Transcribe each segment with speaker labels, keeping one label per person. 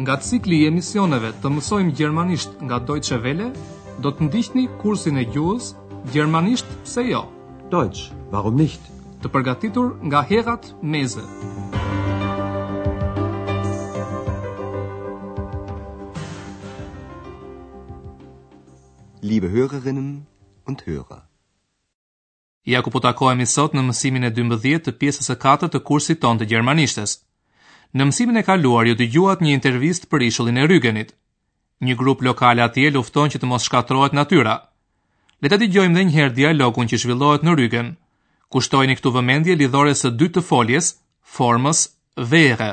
Speaker 1: Nga cikli i emisioneve të mësojmë gjermanisht nga Deutsche Welle, do të ndiqni kursin e gjuhës Gjermanisht pse jo?
Speaker 2: Deutsch, warum nicht?
Speaker 1: Të përgatitur nga Herrad Meese.
Speaker 2: Liebe Hörerinnen und Hörer.
Speaker 1: Ja ku po takohemi sot në mësimin e 12 të pjesës së katërt të kursit tonë të gjermanishtes. Në mësimin e kaluar ju dëgjuat një intervistë për ishullin e Rügenit. Një grup lokal atje lufton që të mos shkatërrohet natyra. Le ta dëgjojmë edhe një herë dialogun që zhvillohet në Rügen. Kushtojini këtu vëmendje lidhores së dytë të foljes, formës wäre.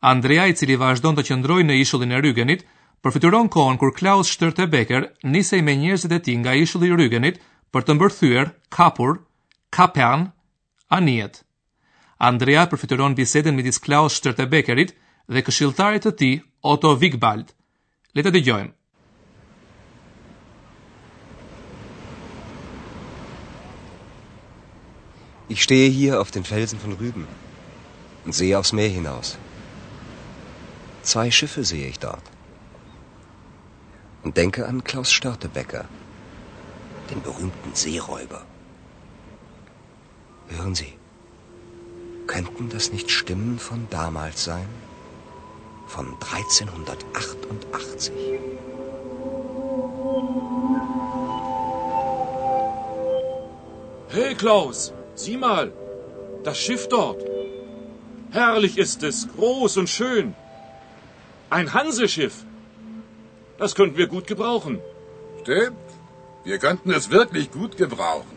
Speaker 1: Andrea, i cili vazhdon të qëndrojë në ishullin e Rügenit, përfytyron kohën kur Klaus Störtebeker nisej me njerëzit e tij nga ishulli i Rügenit për të mbërthyer, kapur, kapern, anijet. Andrea përfytyron bisedën midis Klaus Störtebekerit dhe këshilltarit të tij Otto Wigbald, Letë të gjojmë.
Speaker 3: Ich stehe hier auf den Felsen von Rüben und sehe aufs Meer hinaus. Zwei Schiffe sehe ich dort. Und denke an Klaus Störtebecker, den berühmten Seeräuber. Hören Sie, könnten das nicht Stimmen von damals sein? Von 1388.
Speaker 4: Hey Klaus, Sieh mal, das Schiff dort. Herrlich ist es, groß und schön. Ein Hanseschiff. Das könnten wir gut gebrauchen.
Speaker 5: Stimmt, wir könnten es wirklich gut gebrauchen.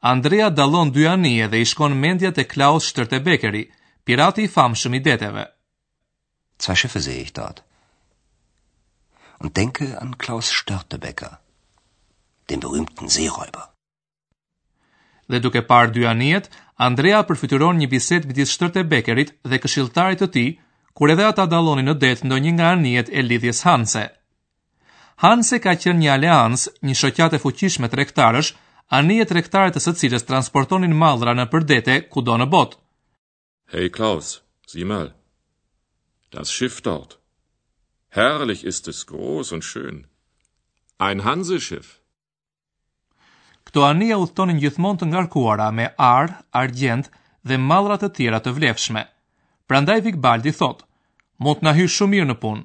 Speaker 1: Andrea dallon dy anije dhe i shkon mendja te Klaus Störtebekeri, pirati i famshëm i deteve.
Speaker 3: Zwei Schiffe sehe ich dort. Und denke an Klaus Störtebeker, den berühmten Seeräuber.
Speaker 1: Dhe duke parë dy anijet, Andrea përfytyron një bisedë midis Störtebekerit dhe këshilltarit të tij, kur edhe ata dallonin në det ndonjë nga anijet e lidhjes Hanse. Hanse ka qenë një aleancë, një shoqatë e fuqishme tregtarësh, anijet tregtare të së cilës transportonin mallra nëpër dete kudo në botë.
Speaker 4: Hey Klaus, sieh mal. Das Schiff dort. Herrlich ist es, groß und schön. Ein Hanseschiff.
Speaker 1: Këto anije udhëtonin gjithmonë të ngarkuara me ar, argjend dhe mallra të tjera të vlefshme. Prandaj Vigbaldi thotë, mund të na hyjë shumë mirë në punë.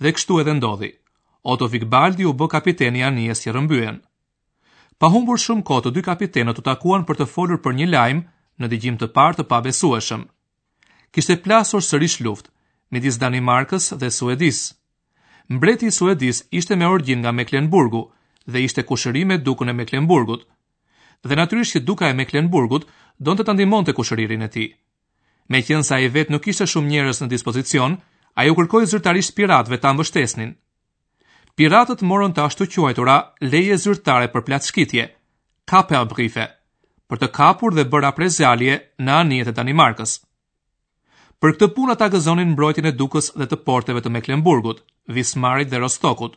Speaker 1: Dhe kështu edhe ndodhi. Oto Vigbaldi u bë kapiteni i anijes që rrëmbyen. Pa humbur shumë kohë të dy kapitenët u takuan për të folur për një lajm në dëgjim të parë të pabesueshëm. Kishte plasur sërish luftë midis Danimarkës dhe Suedisë. Mbreti i Suedisë ishte me origjinë nga Mecklenburgu dhe ishte kushëri me dukën e Mecklenburgut. Dhe natyrisht që duka e Mecklenburgut donte ta ndihmonte kushëririn e tij. Meqenëse ai vetë nuk kishte shumë njerëz në dispozicion, ai u kërkoi zyrtarisht piratëve ta mbështesnin. Piratët morën të ashtuquajtura leje zyrtare për plaçkitje, Kaperbriefe, për të kapur dhe bërë raprezalje në anijet e Danimarkës. Për këtë punë ata gëzonin mbrojtjen e Dukës dhe të porteve të Meklenburgut, Vismarit dhe Rostokut,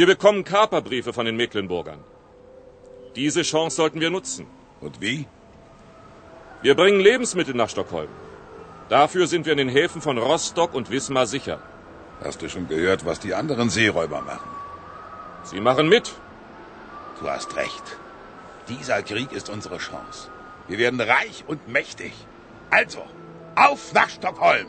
Speaker 4: Wir bekommen Kaperbriefe von den Mecklenburgern. Diese Chance sollten wir nutzen.
Speaker 5: Und wie?
Speaker 4: Wir bringen Lebensmittel nach Stockholm. Dafür sind wir in den Häfen von Rostock und Wismar sicher.
Speaker 5: Hast du schon gehört, was die anderen Seeräuber machen?
Speaker 4: Sie machen mit.
Speaker 5: Du hast recht. Dieser Krieg ist unsere Chance. Wir werden reich und mächtig. Also, auf nach Stockholm.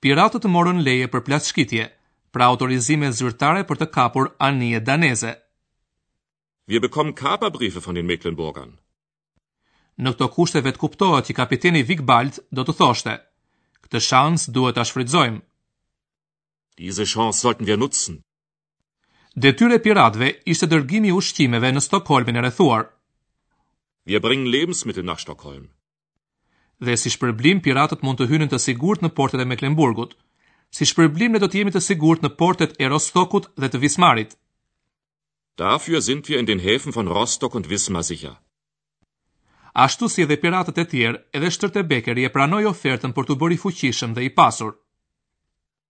Speaker 1: Piratët morën leje për plaçkitje, pra autorizime zyrtare për të kapur anijet daneze.
Speaker 4: Wir bekommen Kaperbriefe von den Mecklenburgern.
Speaker 1: Në këto kushte vetëkuptohet që kapiteni Vigbald do të thoshte, Këtë shans duhet ta shfrytëzojmë.
Speaker 4: Diese Chance sollten wir nutzen.
Speaker 1: Detyrë e piratëve ishte dërgimi i ushqimeve në Stokholmin e rrethuar.
Speaker 4: Wir bringen Lebensmittel nach Stockholm.
Speaker 1: Dhe si shpërblim piratët mund të hynin të sigurt në portet e Mecklenburgut. Si shpërblim ne do të jemi të sigurt në portet e Rostokut dhe të Vismarit.
Speaker 4: Dafür sind wir in den Häfen von Rostock und Wismar sicher.
Speaker 1: Ashtu si edhe piratët e tjerë, edhe Shtërtebekeri e pranoi ofertën për t'u bërë i fuqishëm dhe i pasur.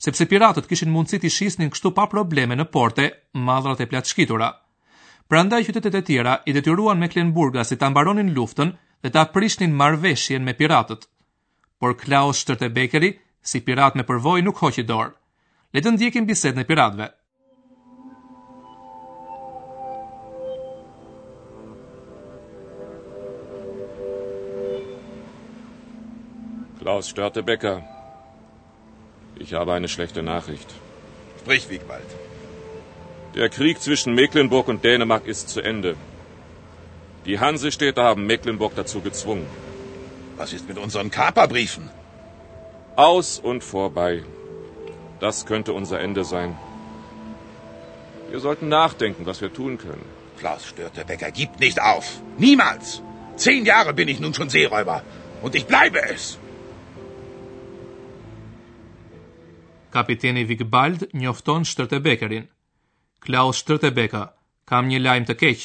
Speaker 1: Sepse piratët kishin mundësi t'i shisnin kështu pa probleme në porte mallrat e plaçkitura. Prandaj qytetet e tjera i detyruan meklenburgasit ta mbaronin luftën dhe ta prishnin marrëveshjen me piratët. Por Klaus Shtërtebekeri, si pirat me përvojë, nuk hoqi dorë. Le të ndjekim bisedën e piratëve.
Speaker 4: Klaus Störtebeker, ich habe eine schlechte Nachricht.
Speaker 5: Sprich, Wiegwald.
Speaker 4: Der Krieg zwischen Mecklenburg und Dänemark ist zu Ende. Die Hansestädte haben Mecklenburg dazu gezwungen.
Speaker 5: Was ist mit unseren Kaperbriefen?
Speaker 4: Aus und vorbei. Das könnte unser Ende sein. Wir sollten nachdenken, was wir tun können.
Speaker 5: Klaus Störtebecker gibt nicht auf. Niemals. Zehn Jahre bin ich nun schon Seeräuber. Und ich bleibe es.
Speaker 1: Kapitän Evig Bald, Njofton Störtebeckerin. Klaus Störtebeker, kam një lajm të keq.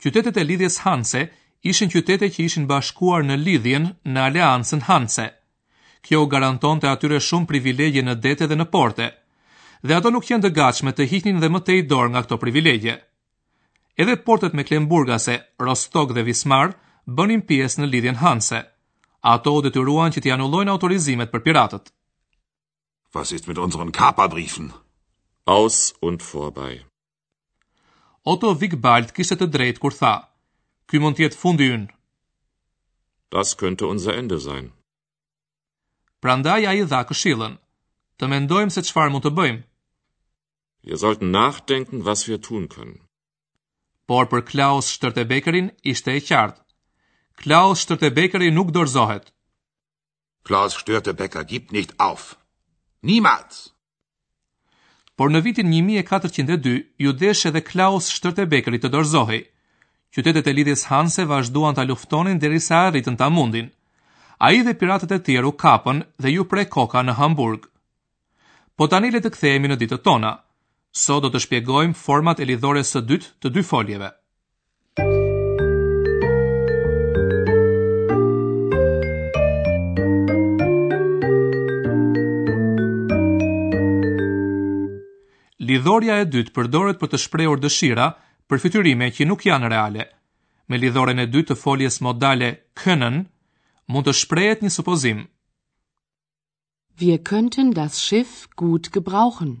Speaker 1: Qytetet e lidhjes Hanse ishin qytete që ishin bashkuar në lidhjen në aleancën Hanse. Kjo u garantonte atyre shumë privilegje në dete dhe në porte, dhe ato nuk qenë të gatshme të hiqnin dhe më tej dorë nga këto privilegje. Edhe portet meklenburgase, Rostock dhe Vismar bënin pjesë në lidhjen Hanse. Ato u detyruan që t'i anullojnë autorizimet për piratët.
Speaker 5: Was ist mit unseren Kaperbriefen?
Speaker 4: Aus und vorbei.
Speaker 1: Oto Vigbald kishte të drejtë kur tha, Ky mund të jetë fundi ynë.
Speaker 4: Das könnte unser Ende sein.
Speaker 1: Prandaj ai dha këshillën, të mendojmë se çfarë mund të bëjmë.
Speaker 4: Wir sollten nachdenken, was wir tun können.
Speaker 1: Por për Klaus Shtërtebekerin ishte e qartë. Klaus Shtërtebekeri nuk dorëzohet.
Speaker 5: Klaus Störtebeker gibt nicht auf. Niemals!
Speaker 1: Por në vitin 1402, iu desh edhe Klaus Shtërtebekerit të dorëzohej. Qytetet e lidhjes Hanse vazhduan ta luftonin derisa arritën ta mundin. Ai dhe piratët e tjerë u kapën dhe iu pre koka në Hamburg. Po tani le të kthehemi në ditët tona. Sot do të shpjegojmë format e lidhores së dytë të dy foljeve. Lidhorja e dytë përdoret për të shprehur dëshira përfytyrime që nuk janë reale. Me lidhoren e dytë të foljes modale können mund të shprehet një supozim.
Speaker 6: Wir könnten das Schiff gut gebrauchen.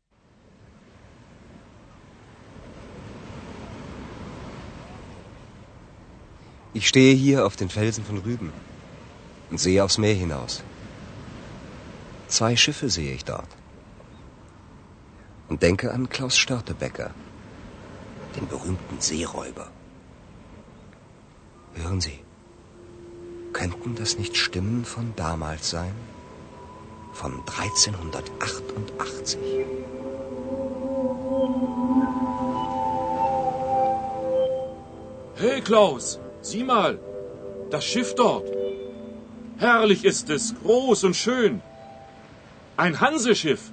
Speaker 3: Ich stehe hier auf den Felsen von Rüben und sehe aufs Meer hinaus. Zwei Schiffe sehe ich dort. Und denke an Klaus Störtebecker, den berühmten Seeräuber. Hören Sie, könnten das nicht Stimmen von damals sein? von 1388.
Speaker 4: Hey Klaus, sieh mal, das Schiff dort. Herrlich ist es, groß und schön. Ein Hanseschiff.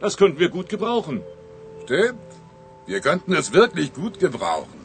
Speaker 4: Das könnten wir gut gebrauchen.
Speaker 5: Stimmt. Wir könnten es wirklich gut gebrauchen.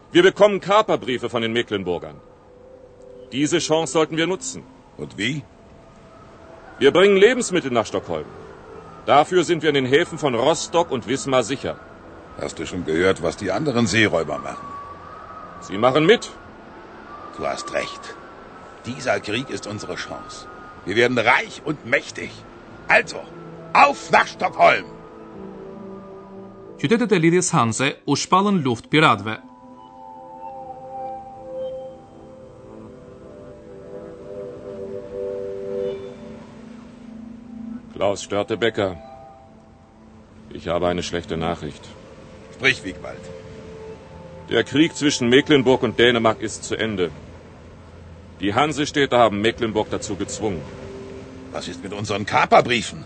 Speaker 5: Wir
Speaker 4: bekommen Kaperbriefe von den Mecklenburgern. Diese Chance sollten wir nutzen.
Speaker 5: Und wie?
Speaker 4: Wir bringen Lebensmittel nach Stockholm. Dafür sind wir in den Häfen von Rostock und Wismar sicher.
Speaker 5: Hast du schon gehört, was die anderen Seeräuber machen?
Speaker 4: Sie machen mit.
Speaker 5: Du hast recht. Dieser Krieg ist unsere Chance. Wir werden reich und mächtig. Also, auf nach Stockholm!
Speaker 1: Qytetet e lidhjes Hanse u shpallën luft piratve,
Speaker 4: Klaus störte Becker. Ich habe eine schlechte Nachricht.
Speaker 5: Sprich, Wiegwald.
Speaker 4: Der Krieg zwischen Mecklenburg und Dänemark ist zu Ende. Die Hansestädte haben Mecklenburg dazu gezwungen.
Speaker 5: Was ist mit unseren Kaperbriefen?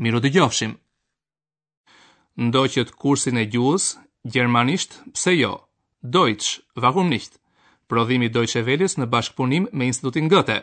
Speaker 1: Mirudëgjofshim. Ndoqët kursin e gjuhës, gjermanisht, pse jo, Deutsch, warum nicht, prodhim i Deutsche Welles në bashkëpunim me Institutin Goethe,